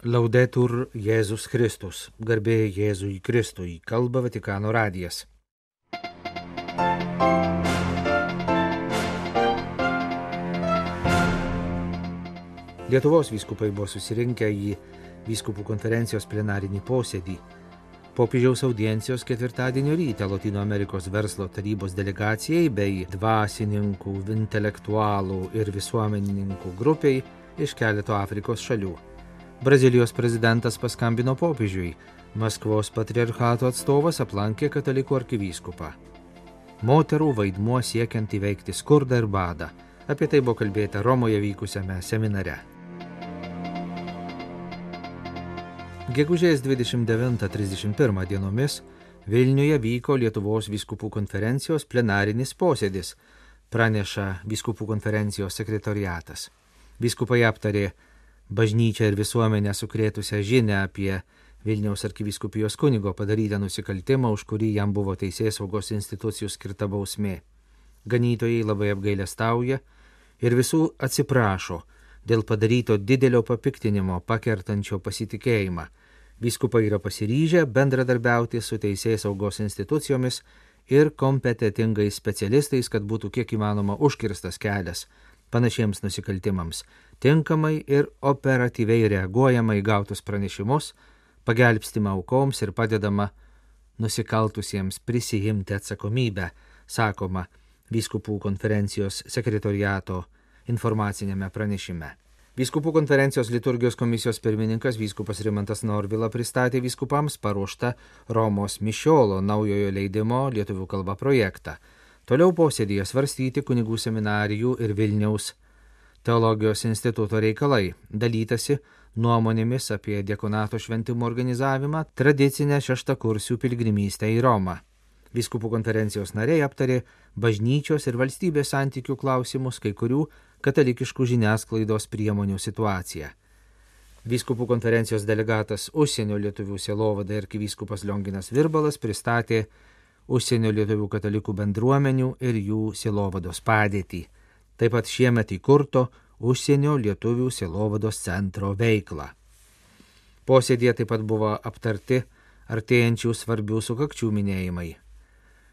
Laudetur Jėzus Kristus, garbė Jėzui Kristui, kalba Vatikano radijas. Lietuvos vyskupai buvo susirinkę į vyskupų konferencijos plenarinį posėdį. Popiežiaus audiencijos ketvirtadienio rytą Latino Amerikos verslo tarybos delegacijai bei dvasininkų, intelektualų ir visuomenininkų grupiai iš keleto Afrikos šalių. Brazilijos prezidentas paskambino popiežiui, Maskvos patriarchato atstovas aplankė katalikų arkivyskupą. Moterų vaidmuo siekiant įveikti skurdą ir badą. Apie tai buvo kalbėta Romoje vykusiame seminare. Gegužės 29-31 dienomis Vilniuje vyko Lietuvos vyskupų konferencijos plenarinis posėdis, praneša vyskupų konferencijos sekretoriatas. Vyskupai aptarė bažnyčią ir visuomenę sukrėtusią žinę apie Vilniaus arkiviskupijos kunigo padarytą nusikaltimą, už kurį jam buvo teisės saugos institucijų skirta bausmė. Ganytojai labai apgailestauja ir visų atsiprašo dėl padaryto didelio papiktinimo pakertančio pasitikėjimą. Vyskupai yra pasiryžę bendradarbiauti su teisės saugos institucijomis ir kompetitingais specialistais, kad būtų kiek įmanoma užkirstas kelias panašiems nusikaltimams, tinkamai ir operatyviai reaguojama į gautus pranešimus, pagelbstima aukoms ir padedama nusikaltusiems prisijimti atsakomybę, sakoma Vyskupų konferencijos sekretoriato informacinėme pranešime. Vyskupų konferencijos liturgijos komisijos pirmininkas vyskupas Rimantas Norvila pristatė vyskupams paruoštą Romos Mišiolo naujojo leidimo lietuvių kalba projektą. Toliau posėdėje svarstyti kunigų seminarijų ir Vilniaus teologijos instituto reikalai, dalytasi nuomonėmis apie diekonato šventimo organizavimą, tradicinę šeštakursių pilgrimystę į Romą. Vyskupų konferencijos nariai aptarė bažnyčios ir valstybės santykių klausimus, kai kurių katalikiškų žiniasklaidos priemonių situaciją. Vyskupų konferencijos delegatas užsienio lietuvių sielovada ir kivyskupas Lionginas Virbalas pristatė užsienio lietuvių katalikų bendruomenių ir jų sielovados padėtį. Taip pat šiemet įkurto užsienio lietuvių sielovados centro veiklą. Posėdėje taip pat buvo aptarti artėjančių svarbių sukakčių minėjimai.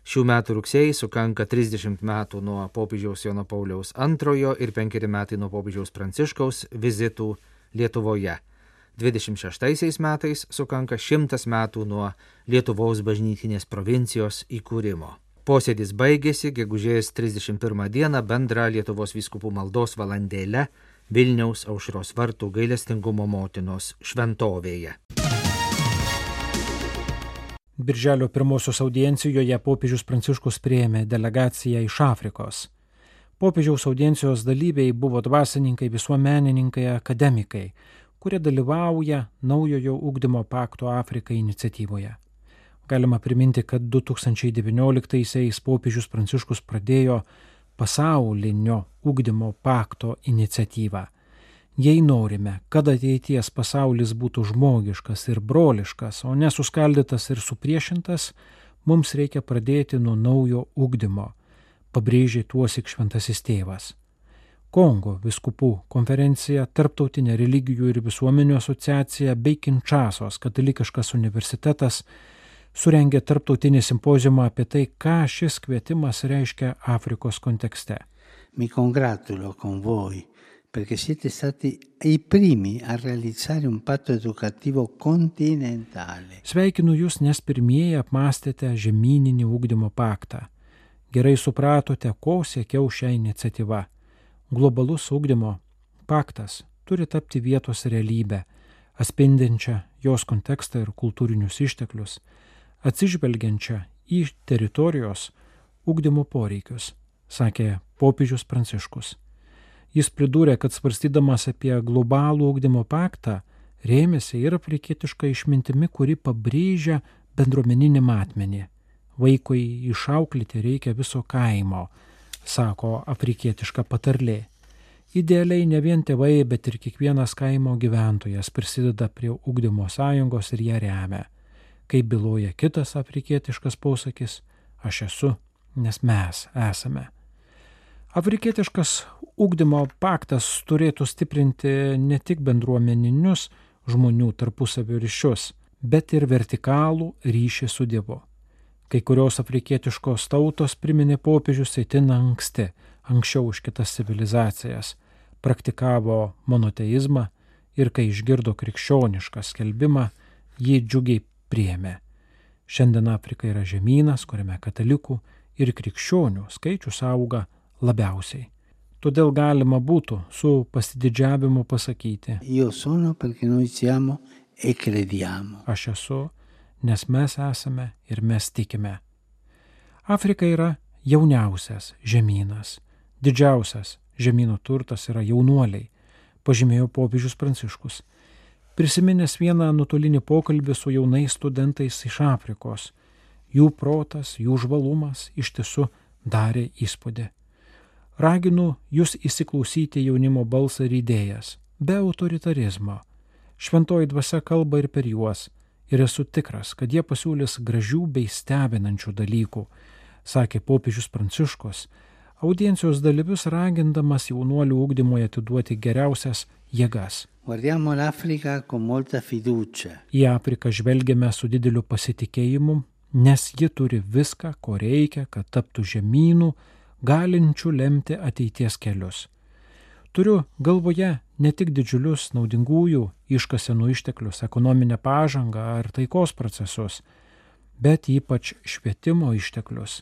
Šių metų rugsėjai sukanka 30 metų nuo popiežiaus Jono Pauliaus II ir 5 metai nuo popiežiaus Pranciškaus vizitų Lietuvoje. 26 metais sukanka 100 metų nuo Lietuvos bažnytinės provincijos įkūrimo. Posėdis baigėsi gegužės 31 dieną bendra Lietuvos vyskupų maldos valandėle Vilniaus aušros vartų gailestingumo motinos šventovėje. Birželio pirmosios audiencijoje popiežius Pranciškus prieėmė delegaciją iš Afrikos. Popiežiaus audiencijos dalyviai buvo dvasininkai, visuomenininkai, akademikai, kurie dalyvauja naujojo ugdymo pakto Afrikai iniciatyvoje. Galima priminti, kad 2019-aisiais popiežius Pranciškus pradėjo pasaulinio ugdymo pakto iniciatyvą Jei norime, kad ateities pasaulis būtų žmogiškas ir broliškas, o nesuskaldytas ir supriešintas, mums reikia pradėti nuo naujo ugdymo, pabrėžė tuosik šventasis tėvas. Kongo viskupų konferencija, Tarptautinė religijų ir visuomenių asociacija bei Kinčasos katalikiškas universitetas surengė tarptautinį simpozimą apie tai, ką šis kvietimas reiškia Afrikos kontekste. Mi congratulo con voi perché siete stati i primi a realizzare un patto educativo continentale. Sveikinu Jūs, nes pirmieji apmastėte žemyninį ūkdymo paktą. Gerai supratote, ko siekiau šią iniciatyvą. Globalus ūkdymo paktas turi tapti vietos realybę, atspindinčią jos kontekstą ir kultūrinius išteklius, atsižvelgiančią į teritorijos ūkdymo poreikius, sakė popiežius Pranciškus. Jis pridūrė, kad svarstydamas apie globalų augdymo paktą, rėmėsi ir afrikietiška išmintimi, kuri pabrėžia bendruomeninį matmenį. Vaikui išauklyti reikia viso kaimo, sako afrikietiška patarlė. Idealiai ne vien tėvai, bet ir kiekvienas kaimo gyventojas prisideda prie ugdymo sąjungos ir ją remia. Kaip byloja kitas afrikietiškas posakis, aš esu, nes mes esame. Afrikietiškas ugdymo paktas turėtų stiprinti ne tik bendruomeninius žmonių tarpusavio ryšius, bet ir vertikalų ryšį su Dievu. Kai kurios afrikietiškos tautos priminė popiežius įtin anksti, anksčiau už kitas civilizacijas, praktikavo monoteizmą ir kai išgirdo krikščionišką skelbimą, jį džiugiai priėmė. Šiandien Afrika yra žemynas, kuriame katalikų ir krikščionių skaičius auga labiausiai. Todėl galima būtų su pasididžiavimu pasakyti, e aš esu, nes mes esame ir mes tikime. Afrika yra jauniausias žemynas, didžiausias žemynų turtas yra jaunuoliai, pažymėjo popiežius Pranciškus. Prisiminęs vieną nutolinį pokalbį su jaunais studentais iš Afrikos, jų protas, jų žvalumas iš tiesų darė įspūdį. Raginu jūs įsiklausyti jaunimo balsą ir idėjas, be autoritarizmo. Šventoji dvasia kalba ir per juos, ir esu tikras, kad jie pasiūlys gražių bei stebinančių dalykų, sakė popiežius Pranciškus, audiencijos dalyvius ragindamas jaunuolių ūkdymoje atiduoti geriausias jėgas. Į Afriką žvelgiame su dideliu pasitikėjimu, nes ji turi viską, ko reikia, kad taptų žemynų, galinčių lemti ateities kelius. Turiu galvoje ne tik didžiulius naudingųjų iškasenų išteklius, ekonominę pažangą ar taikos procesus, bet ypač švietimo išteklius,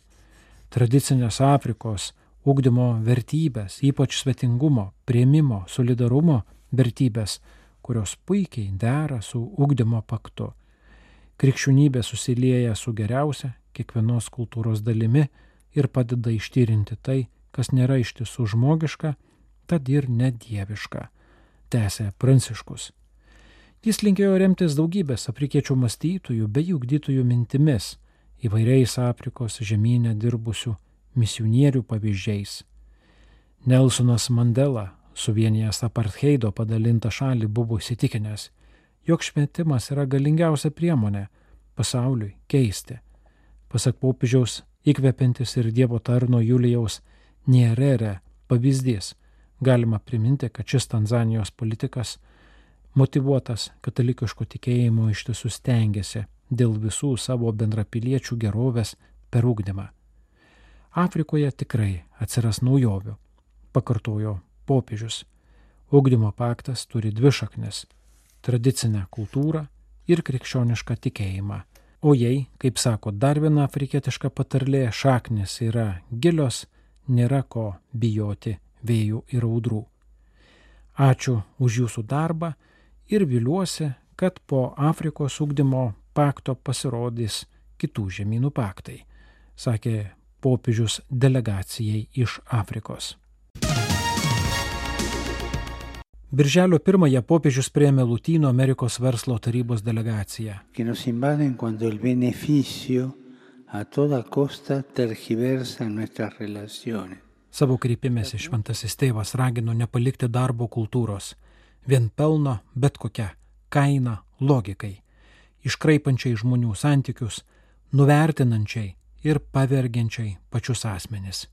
tradicinės Afrikos ūkdymo vertybės, ypač svetingumo, prieimimo, solidarumo vertybės, kurios puikiai dera su ūkdymo paktu. Krikščionybė susilieja su geriausia kiekvienos kultūros dalimi ir padeda ištyrinti tai, kas nėra iš tiesų žmogiška, tad ir nedieviška, tęsė Pranciškus. Jis linkėjo remtis daugybės afrikiečių mąstytojų bei ugdytojų mintimis, įvairiais Afrikos žemynė dirbusių misionierių pavyzdžiais. Nelsonas Mandela, suvienijęs apartheido padalintą šalį, buvo įsitikinęs, jog švietimas yra galingiausia priemonė pasauliui keisti. Pasak popiežiaus, įkvepiantis ir Dievo tarno Julijaus Nierere pavyzdys, galima priminti, kad šis Tanzanijos politikas, motivuotas katalikiško tikėjimo iš tiesų stengiasi dėl visų savo bendrapiliečių gerovės per ūkdymą. Afrikoje tikrai atsiras naujovių, pakartojo popiežius. Ugdymo paktas turi dvi šaknis - tradicinę kultūrą ir krikščionišką tikėjimą. O jei, kaip sako dar viena afrikietiška patarlė, šaknis yra gilios, nėra ko bijoti vėjų ir audrų. Ačiū už jūsų darbą ir viliuosi, kad po Afrikos ugdymo pakto pasirodys kitų žemynų paktai, sakė popiežius delegacijai iš Afrikos. Birželio pirmąją popiežius priėmė Lutino Amerikos verslo tarybos delegaciją. costa tergiversa nuestras relaciones. Savo kreipimėsi šventasis tėvas ragino nepalikti darbo kultūros, vien pelno bet kokia kaina logikai, iškraipančiai žmonių santykius, nuvertinančiai ir pavergiančiai pačius asmenis.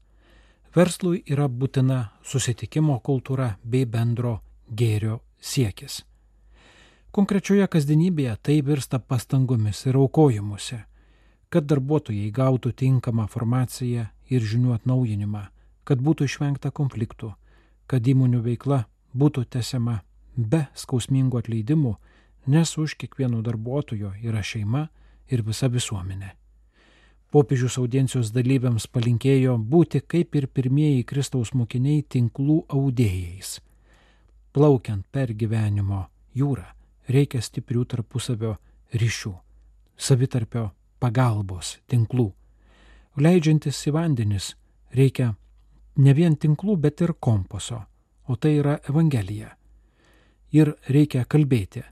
Verslui yra būtina susitikimo kultūra bei bendro gėrio siekis. Konkrečioje kasdienybėje tai virsta pastangomis ir aukojimuose, kad darbuotojai gautų tinkamą informaciją ir žinių atnaujinimą, kad būtų išvengta konfliktų, kad įmonių veikla būtų tęsiama be skausmingų atleidimų, nes už kiekvieno darbuotojo yra šeima ir visa visuomenė. Popiežius audiencijos dalyviams palinkėjo būti kaip ir pirmieji Kristaus mokiniai tinklų audėjais. Plaukiant per gyvenimo jūrą reikia stiprių tarpusavio ryšių, savitarpio pagalbos tinklų. Leidžiantis į vandenis reikia ne vien tinklų, bet ir kompaso, o tai yra Evangelija. Ir reikia kalbėti,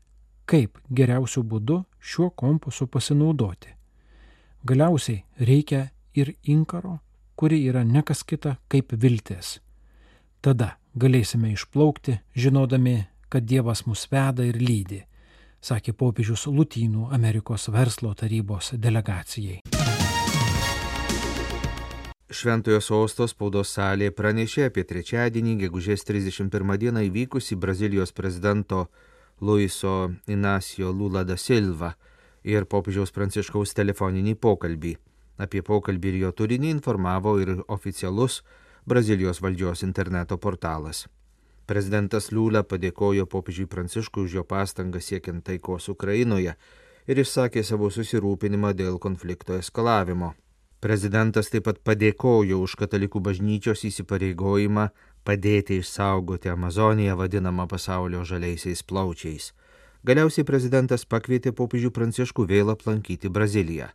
kaip geriausių būdų šiuo kompasu pasinaudoti. Galiausiai reikia ir inkaro, kuri yra nekas kita kaip viltis. Tada galėsime išplaukti, žinodami, kad Dievas mus veda ir lydi, sakė popiežius Lutynų Amerikos verslo tarybos delegacijai. Šventojo sosto spaudos salė pranešė apie trečiadienį, gegužės 31 dieną įvykusį Brazilijos prezidento Luiso Inacio Lula da Silva ir popiežiaus pranciškaus telefoninį pokalbį. Apie pokalbį ir jo turinį informavo ir oficialus Brazilijos valdžios interneto portalas. Prezidentas Liūlė padėkojo popiežiui Pranciškui už jo pastangą siekiant taikos Ukrainoje ir išsakė savo susirūpinimą dėl konflikto eskalavimo. Prezidentas taip pat padėkojo už katalikų bažnyčios įsipareigojimą padėti išsaugoti Amazoniją vadinamą pasaulio žaliaisiais plaučiais. Galiausiai prezidentas pakvietė popiežių Pranciškų vėl aplankyti Braziliją.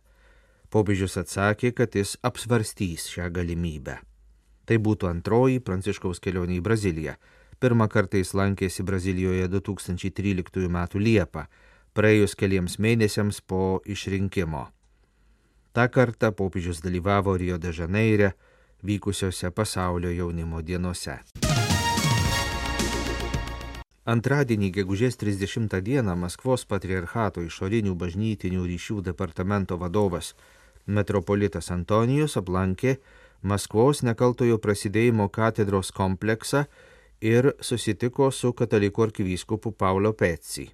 Popiežius atsakė, kad jis apsvarstys šią galimybę. Tai būtų antroji Pranciškaus kelionė į Braziliją. Pirmą kartą jis lankėsi Brazilijoje 2013 m. Liepą, praėjus keliems mėnesiams po išrinkimo. Ta kartą popiežius dalyvavo Rio de Žaneire vykusiose pasaulio jaunimo dienose. Antradienį, gegužės 30 dieną, Maskvos patriarchato išorinių bažnytinių ryšių departamento vadovas metropolitas Antonijus aplankė Maskvos nekaltojo prasidėjimo katedros kompleksą ir susitiko su katalikų arkivyskupu Paulo Petsi.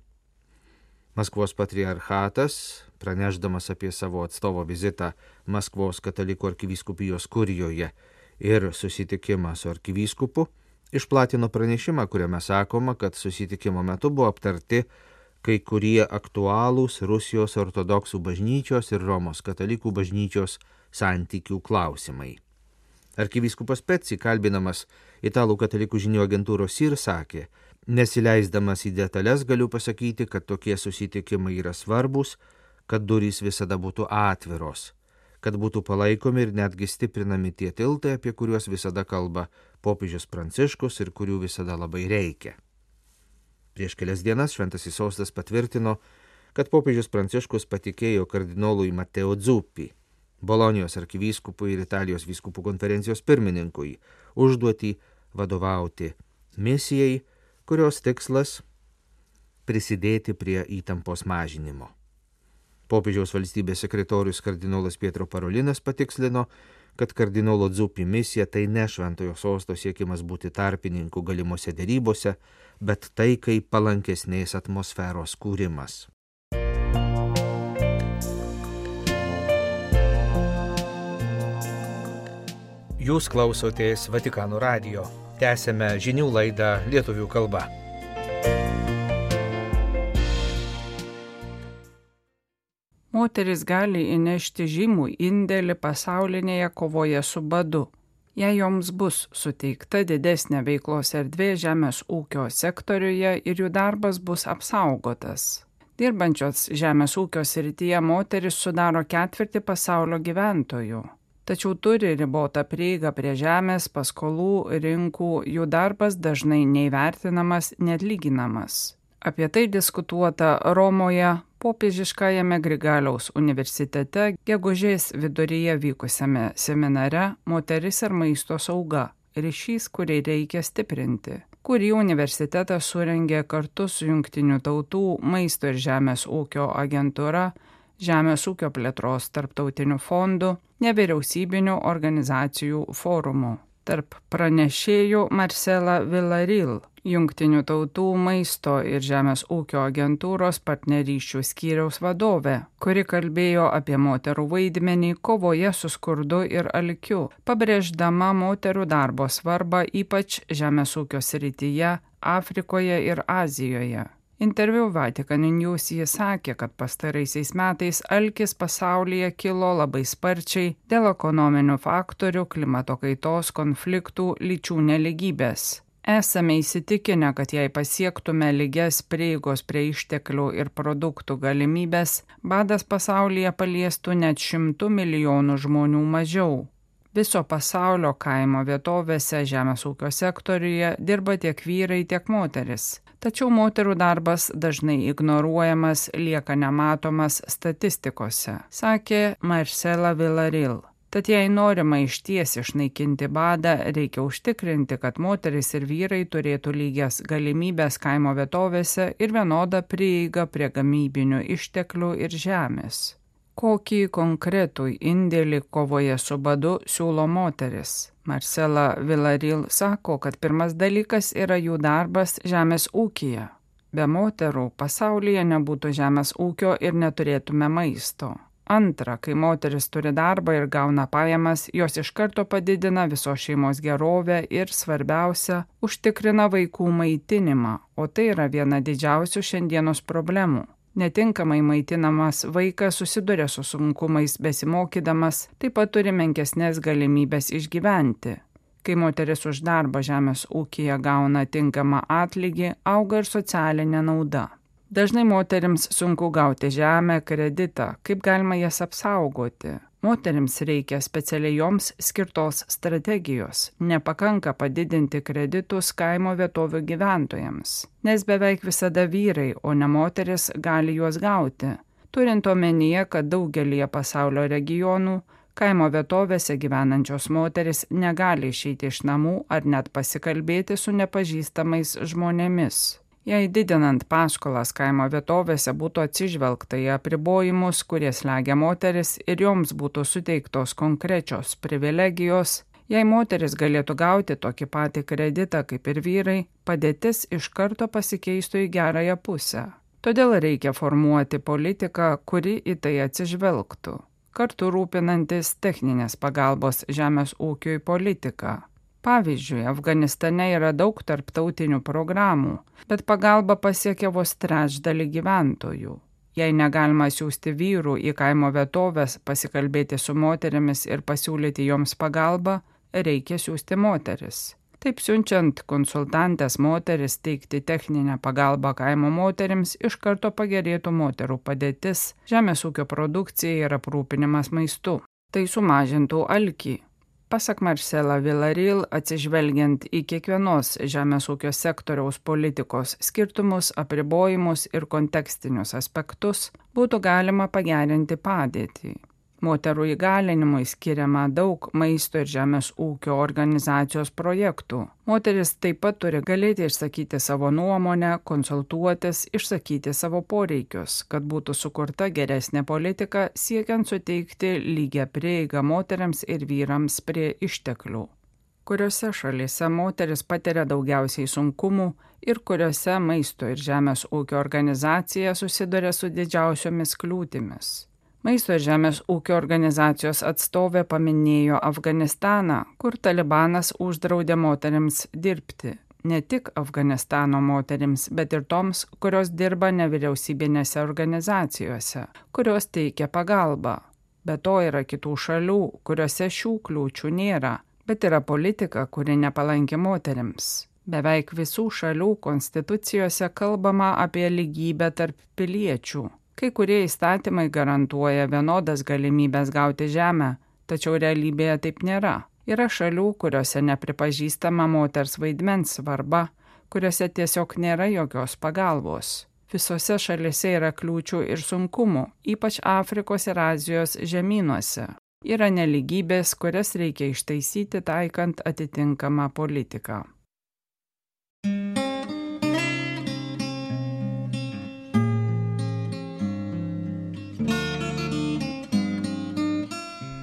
Maskvos patriarchatas, praneždamas apie savo atstovo vizitą Maskvos katalikų arkivyskupijos kurijoje ir susitikimą su arkivyskupu, išplatino pranešimą, kuriame sakoma, kad susitikimo metu buvo aptarti kai kurie aktualūs Rusijos ortodoksų bažnyčios ir Romos katalikų bažnyčios santykių klausimai. Arkivyskupas Petsi, kalbinamas Italų katalikų žinių agentūros ir sakė, nesileisdamas į detalės galiu pasakyti, kad tokie susitikimai yra svarbus, kad durys visada būtų atviros kad būtų palaikomi ir netgi stiprinami tie tiltai, apie kuriuos visada kalba popiežius Pranciškus ir kurių visada labai reikia. Prieš kelias dienas Šventasis Sostas patvirtino, kad popiežius Pranciškus patikėjo kardinolui Mateo Dzuppi, Bolonijos arkivyskupui ir Italijos vyskupų konferencijos pirmininkui, užduoti vadovauti misijai, kurios tikslas - prisidėti prie įtampos mažinimo. Popiežiaus valstybės sekretorius kardinolas Pietro Parolinas patikslino, kad kardinolo Dzupi misija tai ne šventojo sosto siekimas būti tarpininku galimuose dėrybose, bet tai kaip palankesnės atmosferos kūrimas. Jūs klausotės Vatikano radio. Tęsėme žinių laidą lietuvių kalba. moteris gali įnešti žymų indėlį pasaulinėje kovoje su badu. Jei joms bus suteikta didesnė veiklos erdvė žemės ūkio sektoriuje ir jų darbas bus apsaugotas. Dirbančios žemės ūkio srityje moteris sudaro ketvirtį pasaulio gyventojų. Tačiau turi ribotą prieigą prie žemės, paskolų, rinkų, jų darbas dažnai neįvertinamas, net lyginamas. Apie tai diskutuota Romoje popiežiškajame Grigaliaus universitete gegužės viduryje vykusiame seminare Moteris ir maisto sauga - ryšys, kurį reikia stiprinti kurį universitetas surengė kartu su Junktinių tautų maisto ir žemės ūkio agentūra, Žemės ūkio plėtros tarptautiniu fondu, nevyriausybinių organizacijų forumu tarp pranešėjų Marcela Villaril, Junktinių tautų maisto ir žemės ūkio agentūros partnerysčių skyriaus vadovė, kuri kalbėjo apie moterų vaidmenį kovoje su skurdu ir alkiu, pabrėždama moterų darbo svarbą ypač žemės ūkio srityje, Afrikoje ir Azijoje. Interviu Vatican News jis sakė, kad pastaraisiais metais alkis pasaulyje kilo labai sparčiai dėl ekonominių faktorių, klimato kaitos, konfliktų, lyčių neligybės. Esame įsitikinę, kad jei pasiektume lygias prieigos prie išteklių ir produktų galimybės, badas pasaulyje paliestų net šimtų milijonų žmonių mažiau. Viso pasaulio kaimo vietovėse žemės ūkio sektoriuje dirba tiek vyrai, tiek moteris. Tačiau moterų darbas dažnai ignoruojamas, lieka nematomas statistikose, sakė Marcela Villaril. Tad jei norima iš ties išnaikinti badą, reikia užtikrinti, kad moteris ir vyrai turėtų lygias galimybės kaimo vietovėse ir vienodą prieigą prie gamybinių išteklių ir žemės. Kokį konkretų indėlį kovoje su badu siūlo moteris? Marcela Villaril sako, kad pirmas dalykas yra jų darbas žemės ūkija. Be moterų pasaulyje nebūtų žemės ūkio ir neturėtume maisto. Antra, kai moteris turi darbą ir gauna pajamas, jos iš karto padidina visos šeimos gerovę ir, svarbiausia, užtikrina vaikų maitinimą, o tai yra viena didžiausių šiandienos problemų. Netinkamai maitinamas vaikas susiduria su sunkumais besimokydamas, taip pat turi menkesnės galimybės išgyventi. Kai moteris už darbą žemės ūkija gauna tinkamą atlygį, auga ir socialinė nauda. Dažnai moteriams sunku gauti žemę, kreditą, kaip galima jas apsaugoti. Moteriams reikia specialiai joms skirtos strategijos. Nepakanka padidinti kreditus kaimo vietovių gyventojams, nes beveik visada vyrai, o ne moteris gali juos gauti. Turint omenyje, kad daugelie pasaulio regionų kaimo vietovėse gyvenančios moteris negali išeiti iš namų ar net pasikalbėti su nepažįstamais žmonėmis. Jei didinant paskolas kaimo vietovėse būtų atsižvelgta į apribojimus, kurie slegia moteris ir joms būtų suteiktos konkrečios privilegijos, jei moteris galėtų gauti tokį patį kreditą kaip ir vyrai, padėtis iš karto pasikeistų į gerąją pusę. Todėl reikia formuoti politiką, kuri į tai atsižvelgtų, kartu rūpinantis techninės pagalbos žemės ūkiui politiką Pavyzdžiui, Afganistane yra daug tarptautinių programų, bet pagalba pasiekia vos trečdalį gyventojų. Jei negalima siūsti vyrų į kaimo vietovės, pasikalbėti su moterimis ir pasiūlyti joms pagalbą, reikia siūsti moteris. Taip siunčiant konsultantės moteris teikti techninę pagalbą kaimo moterims iš karto pagerėtų moterų padėtis, žemės ūkio produkcija ir aprūpinimas maistu. Tai sumažintų alkį, Pasak Marcela Villaril, atsižvelgiant į kiekvienos žemės ūkio sektoriaus politikos skirtumus, apribojimus ir kontekstinius aspektus, būtų galima pagerinti padėtį. Moterų įgalinimui skiriama daug maisto ir žemės ūkio organizacijos projektų. Moteris taip pat turi galėti išsakyti savo nuomonę, konsultuotis, išsakyti savo poreikius, kad būtų sukurta geresnė politika siekiant suteikti lygią prieigą moteriams ir vyrams prie išteklių. Kuriuose šalyse moteris patiria daugiausiai sunkumų ir kuriuose maisto ir žemės ūkio organizacija susiduria su didžiausiomis kliūtimis. Maisto ir žemės ūkio organizacijos atstovė paminėjo Afganistaną, kur Talibanas uždraudė moteriams dirbti. Ne tik Afganistano moterims, bet ir toms, kurios dirba nevyriausybinėse organizacijose, kurios teikia pagalbą. Be to yra kitų šalių, kuriuose šių kliūčių nėra, bet yra politika, kuri nepalanki moteriams. Beveik visų šalių konstitucijose kalbama apie lygybę tarp piliečių Kai kurie įstatymai garantuoja vienodas galimybės gauti žemę, tačiau realybėje taip nėra. Yra šalių, kuriuose nepripažįstama moters vaidmens svarba, kuriuose tiesiog nėra jokios pagalbos. Visose šalise yra kliūčių ir sunkumų, ypač Afrikos ir Azijos žemynuose. Yra neligybės, kurias reikia ištaisyti taikant atitinkamą politiką.